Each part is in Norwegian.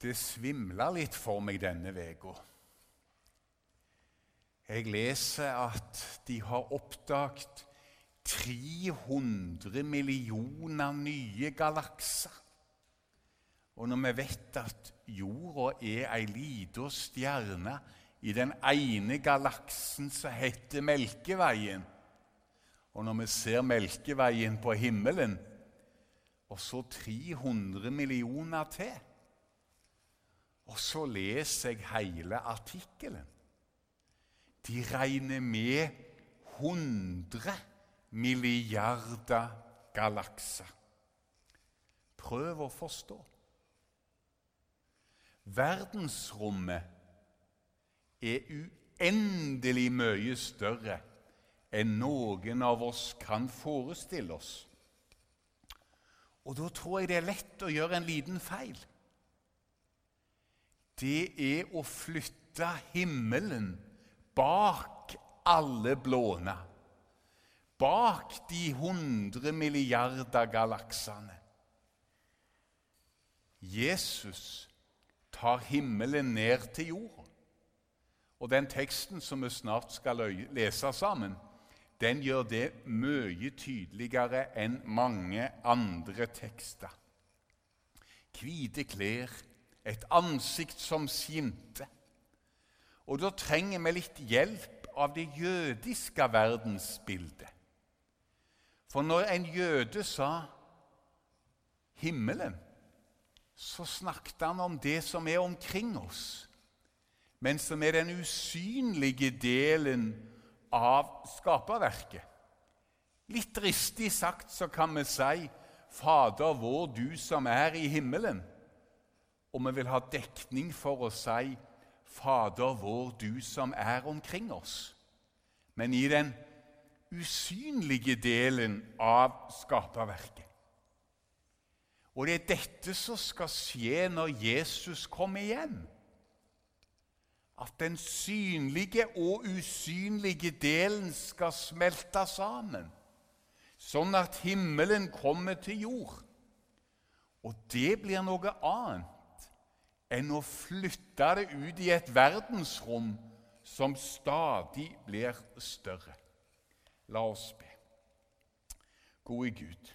Det svimla litt for meg denne uka. Jeg leser at de har oppdaget 300 millioner nye galakser. Og når vi vet at jorda er ei lita stjerne i den ene galaksen som heter Melkeveien Og når vi ser Melkeveien på himmelen, og så 300 millioner til Og så leser jeg hele artikkelen. De regner med 100 milliarder galakser. Prøv å forstå. Verdensrommet er uendelig mye større enn noen av oss kan forestille oss. Og da tror jeg det er lett å gjøre en liten feil. Det er å flytte himmelen bak alle blåne, bak de hundre milliarder galaksene. Jesus tar himmelen ned til jorda. Og den teksten som vi snart skal lese sammen, den gjør det mye tydeligere enn mange andre tekster. Hvite klær, et ansikt som skimte. Og da trenger vi litt hjelp av det jødiske verdensbildet. For når en jøde sa 'himmelen', så snakket han om det som er omkring oss, men som er den usynlige delen av skaperverket. Litt dristig sagt så kan vi si 'Fader vår, du som er i himmelen'. Og vi vil ha dekning for å si 'Fader vår, du som er omkring oss'. Men i den usynlige delen av skaperverket. Og det er dette som skal skje når Jesus kommer hjem. At den synlige og usynlige delen skal smelte sammen, sånn at himmelen kommer til jord. Og det blir noe annet enn å flytte det ut i et verdensrom som stadig blir større. La oss be. Gode Gud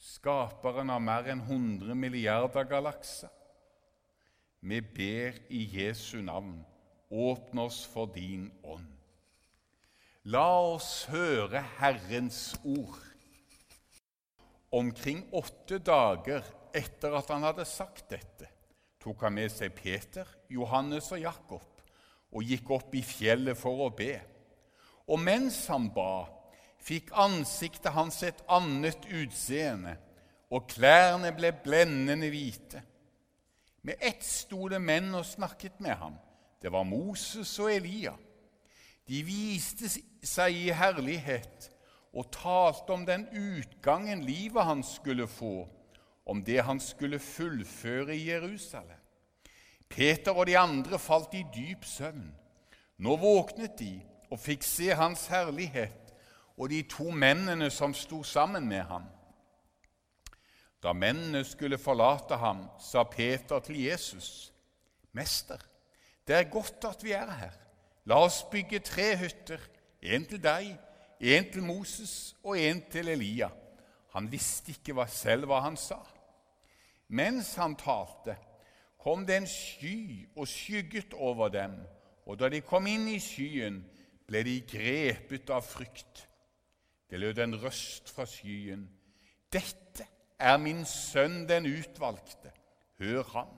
skaperen av mer enn 100 milliarder galakser. Vi ber i Jesu navn, åpne oss for din ånd. La oss høre Herrens ord. Omkring åtte dager etter at han hadde sagt dette, tok han med seg Peter, Johannes og Jakob og gikk opp i fjellet for å be. Og mens han ba, fikk ansiktet hans et annet utseende, og klærne ble blendende hvite. Med ett sto det menn og snakket med ham. Det var Moses og Elia. De viste seg i herlighet og talte om den utgangen livet hans skulle få, om det han skulle fullføre i Jerusalem. Peter og de andre falt i dyp søvn. Nå våknet de og fikk se hans herlighet og de to mennene som sto sammen med ham. Da mennene skulle forlate ham, sa Peter til Jesus.: Mester, det er godt at vi er her. La oss bygge tre hytter, en til deg, en til Moses og en til Elia. Han visste ikke selv hva han sa. Mens han talte, kom det en sky og skygget over dem, og da de kom inn i skyen, ble de grepet av frykt. Det lød en røst fra skyen. Dette er min sønn den utvalgte. Hør ham.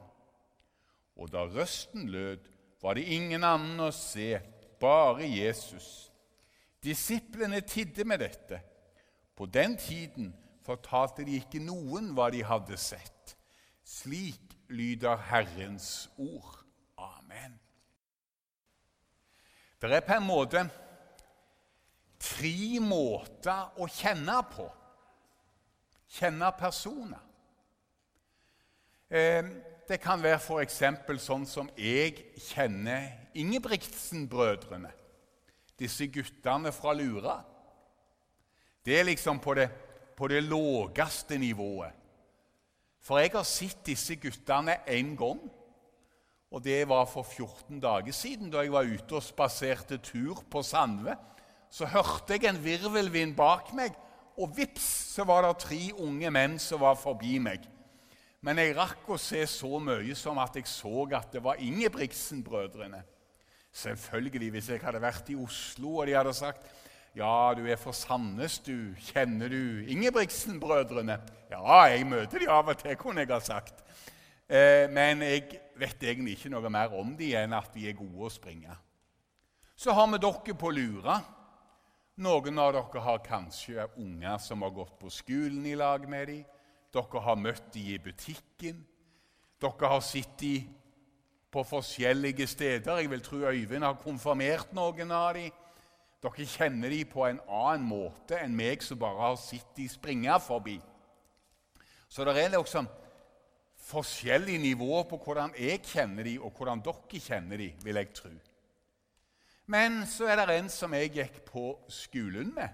Og da røsten lød, var det ingen annen å se, bare Jesus. Disiplene tidde med dette. På den tiden fortalte de ikke noen hva de hadde sett. Slik lyder Herrens ord. Amen. Det er på en måte tre måter å kjenne på. Kjenne personer. Eh, det kan være f.eks. sånn som jeg kjenner Ingebrigtsen-brødrene. Disse guttene fra Lura. Det er liksom på det, på det lågeste nivået. For jeg har sett disse guttene én gang. Og det var for 14 dager siden, da jeg var ute og spaserte tur på Sandve. Så hørte jeg en virvelvind bak meg, og vips, så var det tre unge menn som var forbi meg. Men jeg rakk å se så mye som at jeg så at det var Ingebrigtsen-brødrene. Selvfølgelig, hvis jeg hadde vært i Oslo og de hadde sagt ja, du er fra Sandnes, du. Kjenner du Ingebrigtsen-brødrene? Ja, jeg møter de av og til, kunne jeg ha sagt. Eh, men jeg vet egentlig ikke noe mer om de enn at de er gode å springe. Så har vi dere på lura. Noen av dere har kanskje unger som har gått på skolen i lag med dem. Dere har møtt dem i butikken. Dere har sett dem på forskjellige steder. Jeg vil tro Øyvind har konfirmert noen av dem. Dere kjenner dem på en annen måte enn meg som bare har sett dem springe forbi. Så det er liksom forskjellige nivåer på hvordan jeg kjenner dem, og hvordan dere kjenner dem, vil jeg tro. Men så er det en som jeg gikk på skolen med,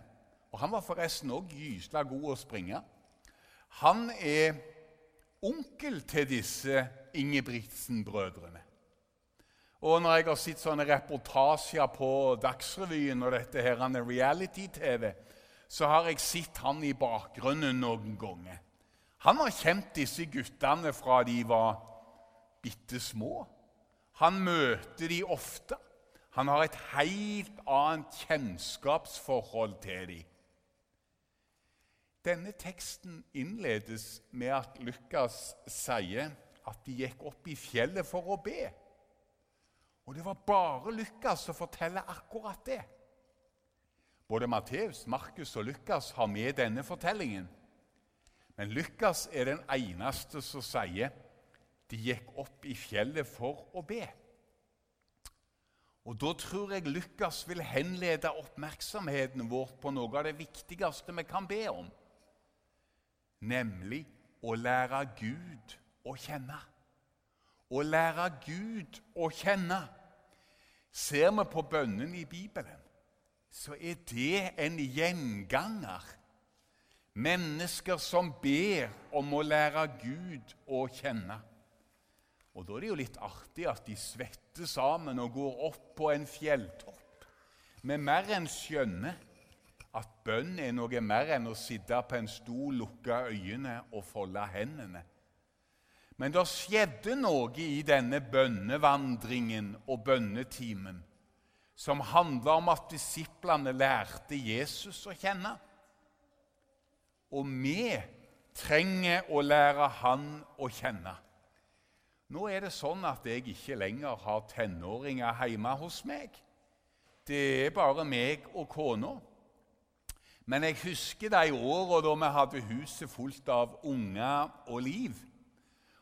og han var forresten òg gysla god å springe. Han er onkel til disse Ingebrigtsen-brødrene. Og når jeg har sett sånne reportasjer på Dagsrevyen og dette her, reality-TV, så har jeg sett han i bakgrunnen noen ganger. Han har kjent disse guttene fra de var bitte små. Han møter de ofte. Han har et helt annet kjennskapsforhold til dem. Denne teksten innledes med at Lukas sier at de gikk opp i fjellet for å be. Og det var bare Lukas som forteller akkurat det. Både Matteus, Markus og Lukas har med denne fortellingen. Men Lukas er den eneste som sier de gikk opp i fjellet for å be. Og Da tror jeg Lukas vil henlede oppmerksomheten vår på noe av det viktigste vi kan be om, nemlig å lære Gud å kjenne. Å lære Gud å kjenne. Ser vi på bønnen i Bibelen, så er det en gjenganger. Mennesker som ber om å lære Gud å kjenne. Og Da er det jo litt artig at de svetter sammen og går opp på en fjelltopp. Men mer enn skjønner at bønn er noe mer enn å sitte på en stol, lukke øynene og folde hendene. Men det skjedde noe i denne bønnevandringen og bønnetimen som handla om at disiplene lærte Jesus å kjenne. Og vi trenger å lære han å kjenne. Nå er det sånn at jeg ikke lenger har tenåringer hjemme hos meg. Det er bare meg og kona. Men jeg husker de åra da vi hadde huset fullt av unger og liv.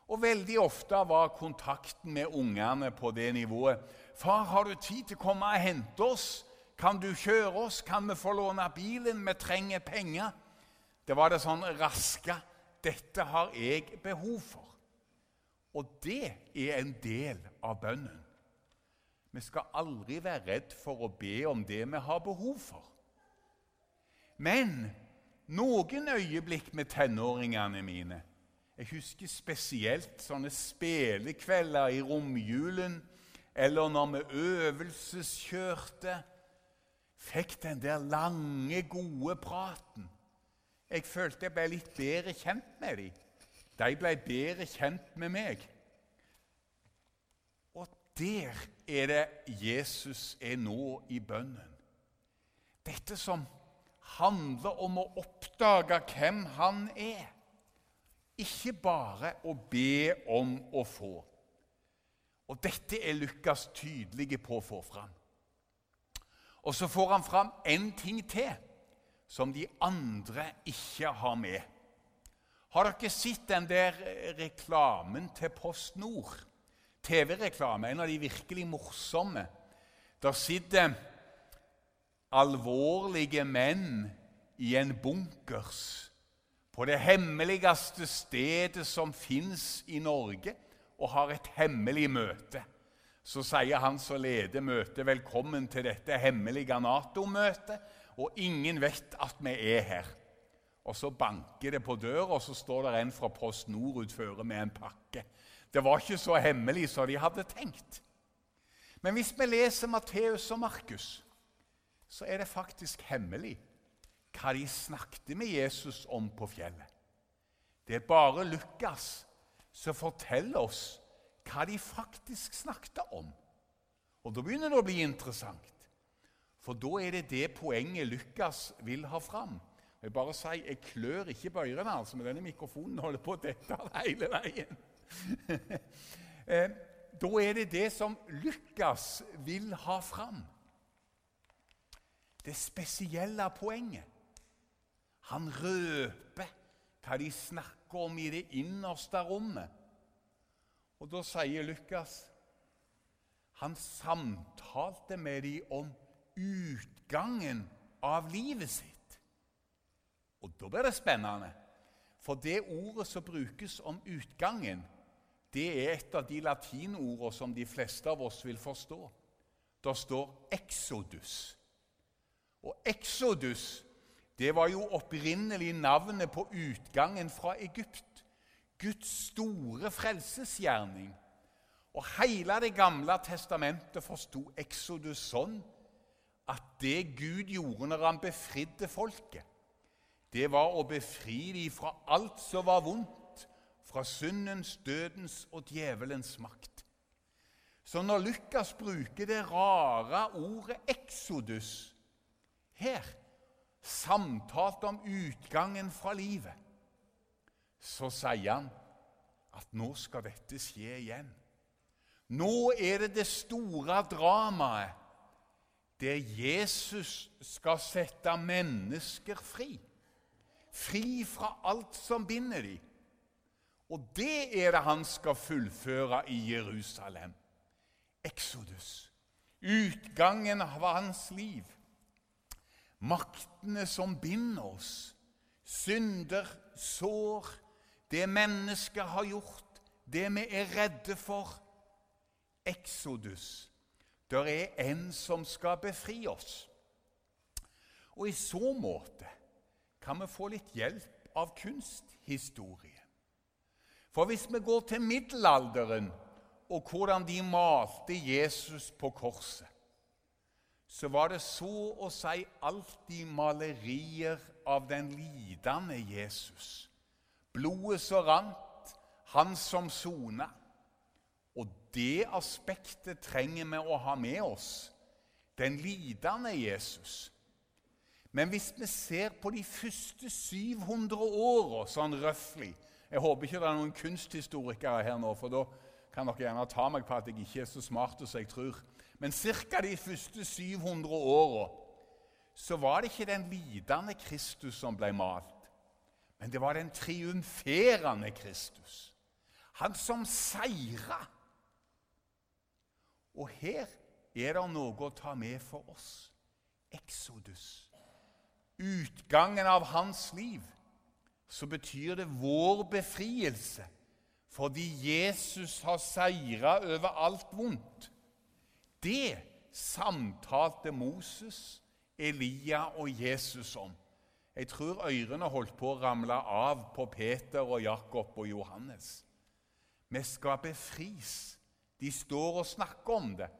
Og veldig ofte var kontakten med ungene på det nivået. 'Far, har du tid til å komme og hente oss? Kan du kjøre oss? Kan vi få låne bilen? Vi trenger penger.' Det var det sånn raske 'Dette har jeg behov for.' Og det er en del av bønnen. Vi skal aldri være redd for å be om det vi har behov for. Men noen øyeblikk med tenåringene mine jeg husker spesielt sånne spelekvelder i romjulen, eller når vi øvelseskjørte. Fikk den der lange, gode praten. Jeg følte jeg ble litt bedre kjent med dem. De ble bedre kjent med meg. Og der er det Jesus er nå i bønnen. Dette som handler om å oppdage hvem han er. Ikke bare å be om å få. Og Dette er Lukas tydelige på å få fram. Og så får han fram en ting til som de andre ikke har med. Har dere sett den der reklamen til Post Nord? TV-reklame, en av de virkelig morsomme. Der sitter alvorlige menn i en bunkers på det hemmeligste stedet som fins i Norge, og har et hemmelig møte. Så sier han som leder møtet, 'Velkommen til dette hemmelige Nato-møtet', og ingen vet at vi er her. Og så banker det på døra, og så står det en fra Post Nord utføre med en pakke. Det var ikke så hemmelig som de hadde tenkt. Men hvis vi leser Matteus og Markus, så er det faktisk hemmelig hva de snakket med Jesus om på fjellet. Det er bare Lukas som forteller oss hva de faktisk snakket om. Og Da begynner det å bli interessant, for da er det det poenget Lukas vil ha fram. Jeg bare sier, jeg klør ikke på ørene, altså, men denne mikrofonen holder på å dette hele veien. Eh, da er det det som Lukas vil ha fram. Det spesielle poenget. Han røper hva de snakker om i det innerste rommet. Og da sier Lukas han samtalte med dem om utgangen av livet sitt. Og da blir det spennende, for det ordet som brukes om utgangen, det er et av de latinordene som de fleste av oss vil forstå. Det står 'exodus'. Og 'exodus' det var jo opprinnelig navnet på utgangen fra Egypt. Guds store frelsesgjerning. Og hele Det gamle testamentet forsto Exodus sånn at det Gud gjorde når han befridde folket, det var å befri dem fra alt som var vondt, fra syndens, dødens og djevelens makt. Så når Lukas bruker det rare ordet 'exodus' her, samtalt om utgangen fra livet, så sier han at nå skal dette skje igjen. Nå er det det store dramaet der Jesus skal sette mennesker fri. Fri fra alt som binder dem. Og det er det han skal fullføre i Jerusalem. Exodus. Utgangen av hans liv. Maktene som binder oss. Synder, sår, det mennesket har gjort, det vi er redde for. Exodus. Der er en som skal befri oss. Og i så måte kan vi få litt hjelp av kunsthistorie. For hvis vi går til middelalderen og hvordan de malte Jesus på korset, så var det så å si alltid malerier av den lidende Jesus. Blodet som rant, han som sona. Og det aspektet trenger vi å ha med oss. Den lidende Jesus. Men hvis vi ser på de første 700 åra, sånn røftlig Jeg håper ikke det er noen kunsthistorikere her nå, for da kan dere gjerne ta meg på at jeg ikke er så smart som jeg tror. Men ca. de første 700 åra så var det ikke den lidende Kristus som ble malt. Men det var den triumferende Kristus. Han som seira. Og her er det noe å ta med for oss. Exodus. Utgangen av hans liv. Så betyr det vår befrielse fordi Jesus har seira over alt vondt. Det samtalte Moses, Elia og Jesus om. Jeg tror ørene holdt på å ramle av på Peter og Jakob og Johannes. Vi skal befris. De står og snakker om det.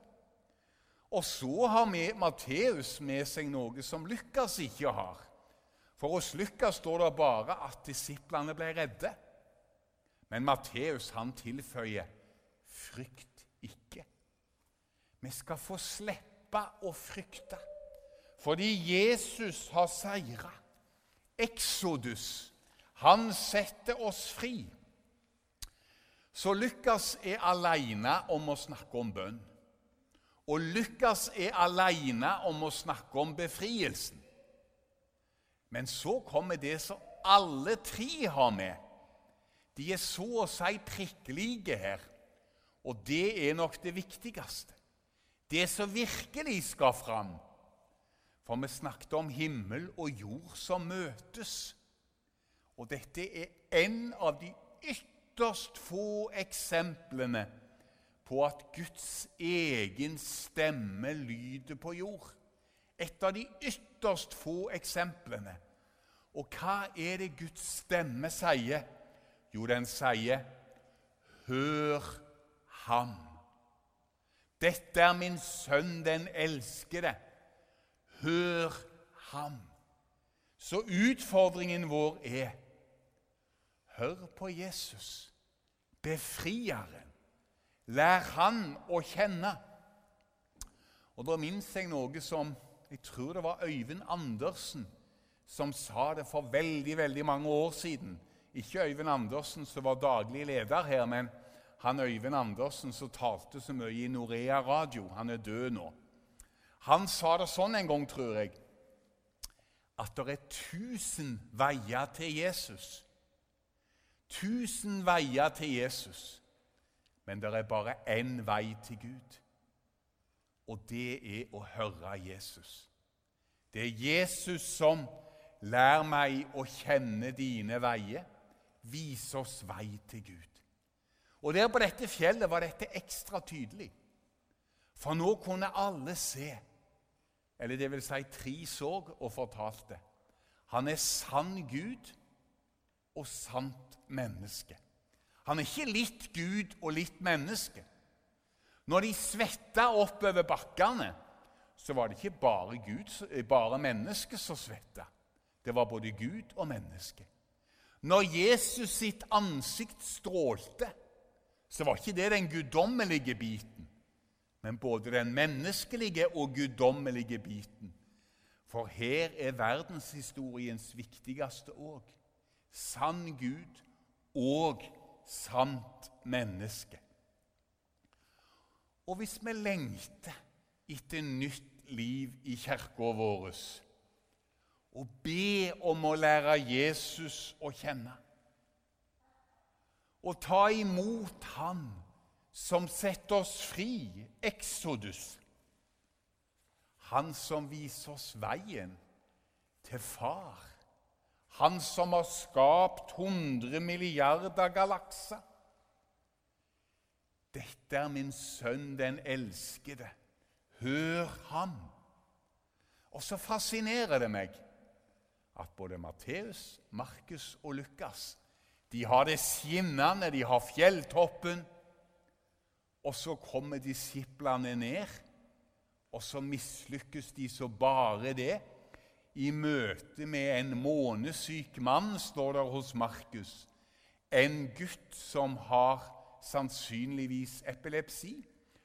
Og så har vi Matteus med seg noe som Lukas ikke har. For hos Lukas står det bare at disiplene ble redde. Men Matteus tilføyer 'frykt. Vi skal få slippe å frykte, fordi Jesus har seira. Exodus. Han setter oss fri. Så Lukas er alene om å snakke om bønn. Og Lukas er alene om å snakke om befrielsen. Men så kommer det som alle tre har med. De er så å si prikkelige her, og det er nok det viktigste. Det som virkelig skal fram, for vi snakket om himmel og jord som møtes. Og dette er en av de ytterst få eksemplene på at Guds egen stemme lyder på jord. Et av de ytterst få eksemplene. Og hva er det Guds stemme sier? Jo, den sier 'Hør ham'. Dette er min sønn, den elskede. Hør ham. Så utfordringen vår er Hør på Jesus, befrieren. Lær han å kjenne. Og Da minnes jeg noe som jeg tror det var Øyvind Andersen som sa det for veldig veldig mange år siden. Ikke Øyvind Andersen som var daglig leder her, men han Øyvind Andersen som talte så mye i Norea Radio. Han er død nå. Han sa det sånn en gang, tror jeg, at det er tusen veier til Jesus. Tusen veier til Jesus, men det er bare én vei til Gud. Og det er å høre Jesus. Det er Jesus som Lær meg å kjenne dine veier. Vis oss vei til Gud. Og Der på dette fjellet var dette ekstra tydelig. For nå kunne alle se, eller det vil si tre så og fortalte. Han er sann Gud og sant menneske. Han er ikke litt Gud og litt menneske. Når de svetta oppover bakkene, så var det ikke bare, Gud, bare mennesket som svetta. Det var både Gud og menneske. Når Jesus sitt ansikt strålte, så var ikke det den guddommelige biten, men både den menneskelige og guddommelige biten. For her er verdenshistoriens viktigste òg. Sann Gud og sant menneske. Og hvis vi lengter etter nytt liv i kirka vår, og be om å lære Jesus å kjenne. Og ta imot Han som setter oss fri, Exodus. Han som viser oss veien til Far. Han som har skapt 100 milliarder galakser. Dette er min sønn, den elskede. Hør ham. Og så fascinerer det meg at både Matteus, Markus og Lukas de har det skinnende, de har fjelltoppen. Og så kommer disiplene ned, og så mislykkes de så bare det. I møte med en månesyk mann, står der hos Markus. En gutt som har sannsynligvis epilepsi,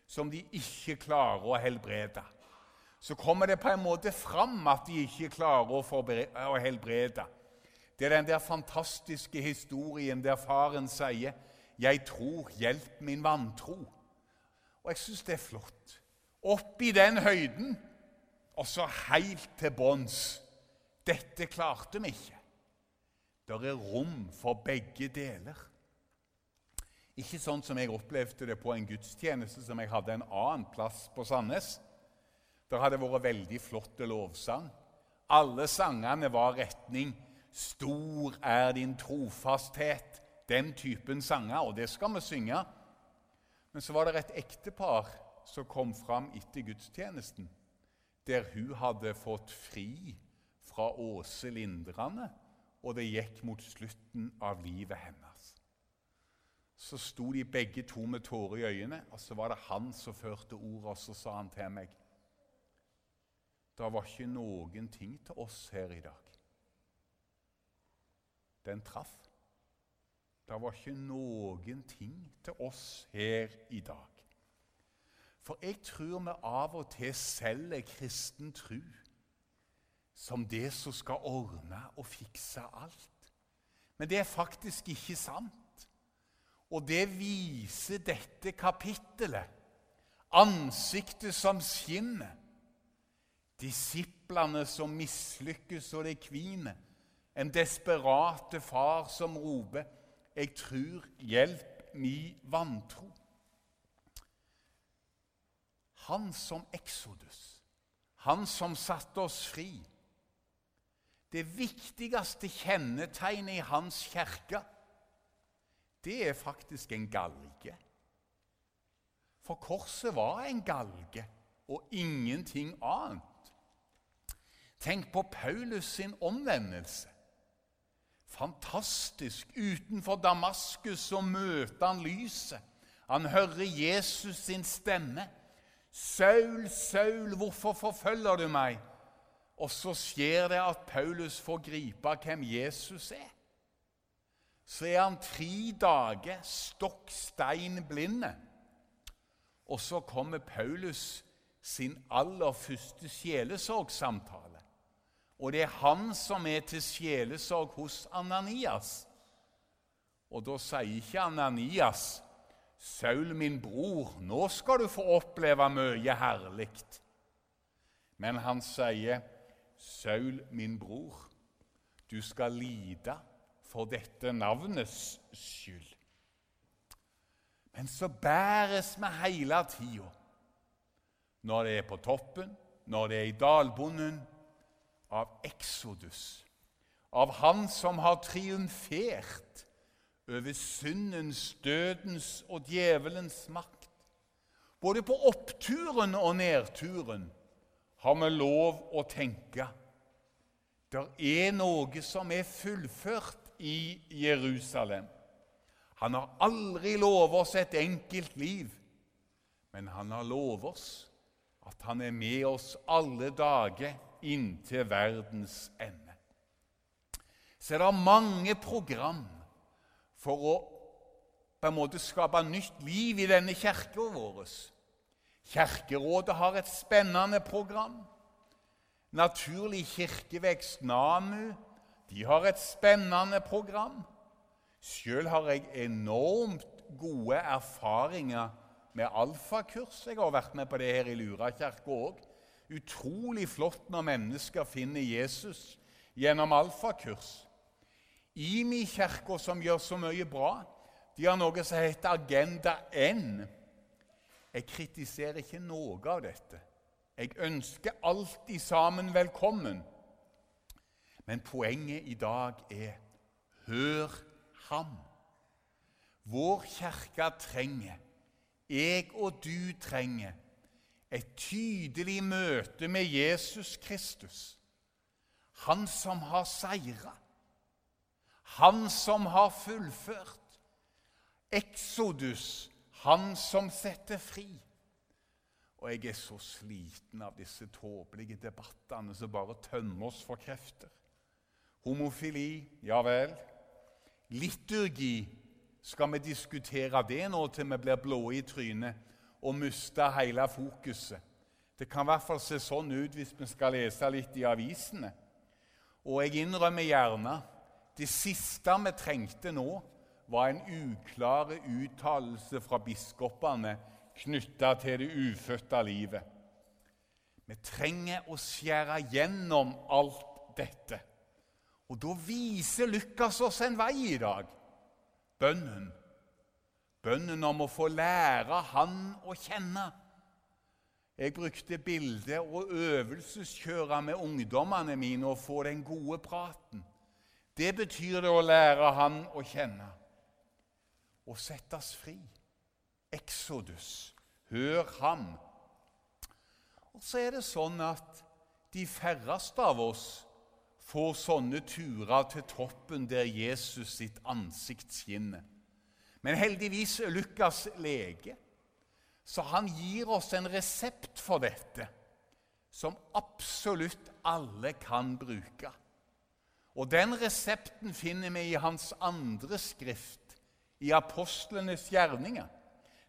som de ikke klarer å helbrede så kommer det på en måte fram at de ikke klarer å helbrede. Det er den der fantastiske historien der faren sier 'Jeg tror, hjelp min vantro'. Og jeg syns det er flott. Opp i den høyden, og så helt til bunns. Dette klarte vi ikke. Det er rom for begge deler. Ikke sånn som jeg opplevde det på en gudstjeneste som jeg hadde en annen plass på Sandnes. Der hadde det vært veldig flott lovsang. Alle sangene var retning 'Stor er din trofasthet'. Den typen sanger, og det skal vi synge. Men så var det et ektepar som kom fram etter gudstjenesten, der hun hadde fått fri fra Åse Lindrande, og det gikk mot slutten av livet hennes. Så sto de begge to med tårer i øynene, og så var det han som førte ordet, og så sa han til meg det var ikke noen ting til oss her i dag. Den traff. Det var ikke noen ting til oss her i dag. For jeg tror vi av og til selger kristen tru som det som skal ordne og fikse alt. Men det er faktisk ikke sant. Og det viser dette kapittelet. Ansiktet som skinner Disiplene som mislykkes og det kviner. En desperate far som roper 'Jeg trur, hjelp mi vantro'. Han som Exodus, han som satte oss fri. Det viktigste kjennetegnet i hans kirke, det er faktisk en galge. For korset var en galge og ingenting annet. Tenk på Paulus sin omvendelse. Fantastisk. Utenfor Damaskus så møter han lyset. Han hører Jesus sin stemme. 'Saul, Saul, hvorfor forfølger du meg?' Og så skjer det at Paulus får gripe hvem Jesus er. Så er han tre dager stokk stein blinde. Og så kommer Paulus sin aller første sjelesorgsamtale. Og det er han som er til sjelesorg hos Ananias. Og da sier ikke Ananias, 'Saul, min bror, nå skal du få oppleve mye herlig.' Men han sier, 'Saul, min bror, du skal lide for dette navnets skyld.' Men så bæres vi hele tida, når det er på toppen, når det er i dalbunnen, av Exodus, av Han som har triumfert over syndens, dødens og djevelens makt. Både på oppturen og nedturen har vi lov å tenke det er noe som er fullført i Jerusalem. Han har aldri lovet oss et enkelt liv, men han har lovet oss at han er med oss alle dager inntil verdens ende. Så er det mange program for å på en måte skape nytt liv i denne kirka vår. Kirkerådet har et spennende program. Naturlig kirkevekst NAMU de har et spennende program. Sjøl har jeg enormt gode erfaringer med alfakurs. Jeg har vært med på det her i Lura kirke òg utrolig flott når mennesker finner Jesus gjennom alfakurs. IMI-kirka, som gjør så mye bra, de har noe som heter Agenda N. Jeg kritiserer ikke noe av dette. Jeg ønsker alltid sammen velkommen. Men poenget i dag er hør ham. Vår kirke trenger, jeg og du trenger, et tydelig møte med Jesus Kristus. Han som har seira. Han som har fullført. Exodus, han som setter fri. Og jeg er så sliten av disse tåpelige debattene som bare tømmer oss for krefter. Homofili, ja vel. Liturgi, skal vi diskutere det nå til vi blir blå i trynet? Og miste hele fokuset. Det kan i hvert fall se sånn ut hvis vi skal lese litt i avisene. Og jeg innrømmer gjerne det siste vi trengte nå, var en uklar uttalelse fra biskopene knytta til det ufødte livet. Vi trenger å skjære gjennom alt dette. Og da viser Lukas oss en vei i dag bønnen. Bønnen om å få lære Han å kjenne. Jeg brukte bilde og øvelseskjøre med ungdommene mine og få den gode praten. Det betyr det å lære Han å kjenne. Å settes fri. Exodus. Hør Ham. Og så er det sånn at de færreste av oss får sånne turer til toppen der Jesus sitt ansikt skinner. Men heldigvis er Lukas lege, så han gir oss en resept for dette som absolutt alle kan bruke. Og Den resepten finner vi i hans andre skrift, i apostlenes gjerninger.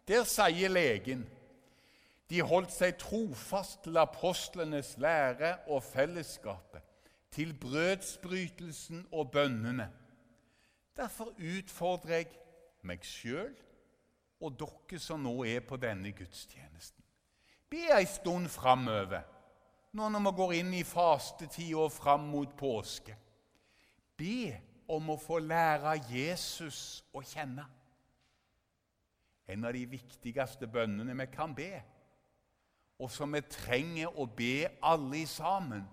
Der sier legen de holdt seg trofast til apostlenes lære og fellesskapet, til brødsbrytelsen og bønnene. Derfor utfordrer jeg meg sjøl og dere som nå er på denne gudstjenesten. Be ei stund framover, nå når vi går inn i fastetid og fram mot påske. Be om å få lære Jesus å kjenne. En av de viktigste bønnene vi kan be, og som vi trenger å be alle sammen,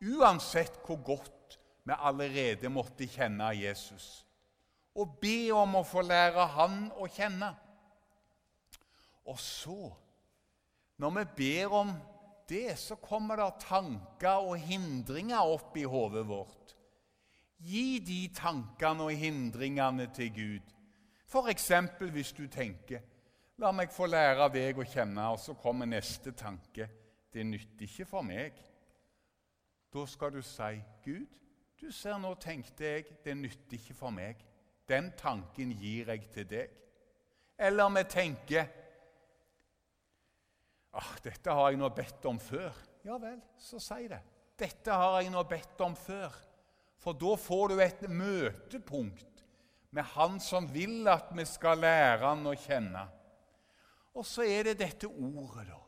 uansett hvor godt vi allerede måtte kjenne Jesus og be om å få lære Han å kjenne. Og så, når vi ber om det, så kommer det tanker og hindringer opp i hodet vårt. Gi de tankene og hindringene til Gud. F.eks. hvis du tenker 'La meg få lære deg å kjenne', og så kommer neste tanke 'Det nytter ikke for meg'. Da skal du si 'Gud, du ser nå tenkte jeg, det nytter ikke for meg'. Den tanken gir jeg til deg. Eller vi tenker ah, 'Dette har jeg nå bedt om før'. Ja vel, så si det. 'Dette har jeg nå bedt om før'. For da får du et møtepunkt med Han som vil at vi skal lære Han å kjenne. Og så er det dette ordet, da.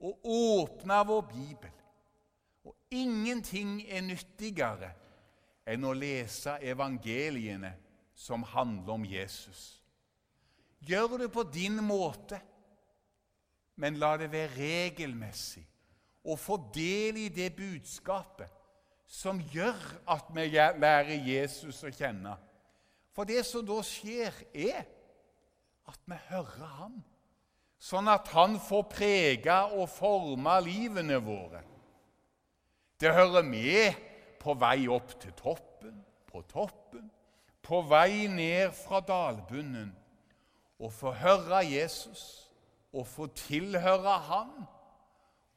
Å åpne vår bibel. Og ingenting er nyttigere enn å lese evangeliene som handler om Jesus. Gjør det på din måte, men la det være regelmessig. Og få del i det budskapet som gjør at vi lærer Jesus å kjenne. For det som da skjer, er at vi hører ham, sånn at han får prege og forme livene våre. Det hører med på vei opp til toppen, på toppen, på vei ned fra dalbunnen. og få høre Jesus og få tilhøre Han.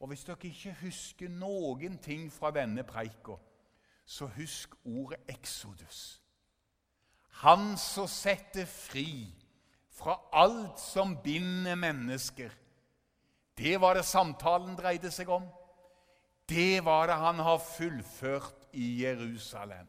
Og Hvis dere ikke husker noen ting fra denne preika, så husk ordet Exodus. Han som setter fri fra alt som binder mennesker. Det var det samtalen dreide seg om. Det var det han har fullført i Jerusalem.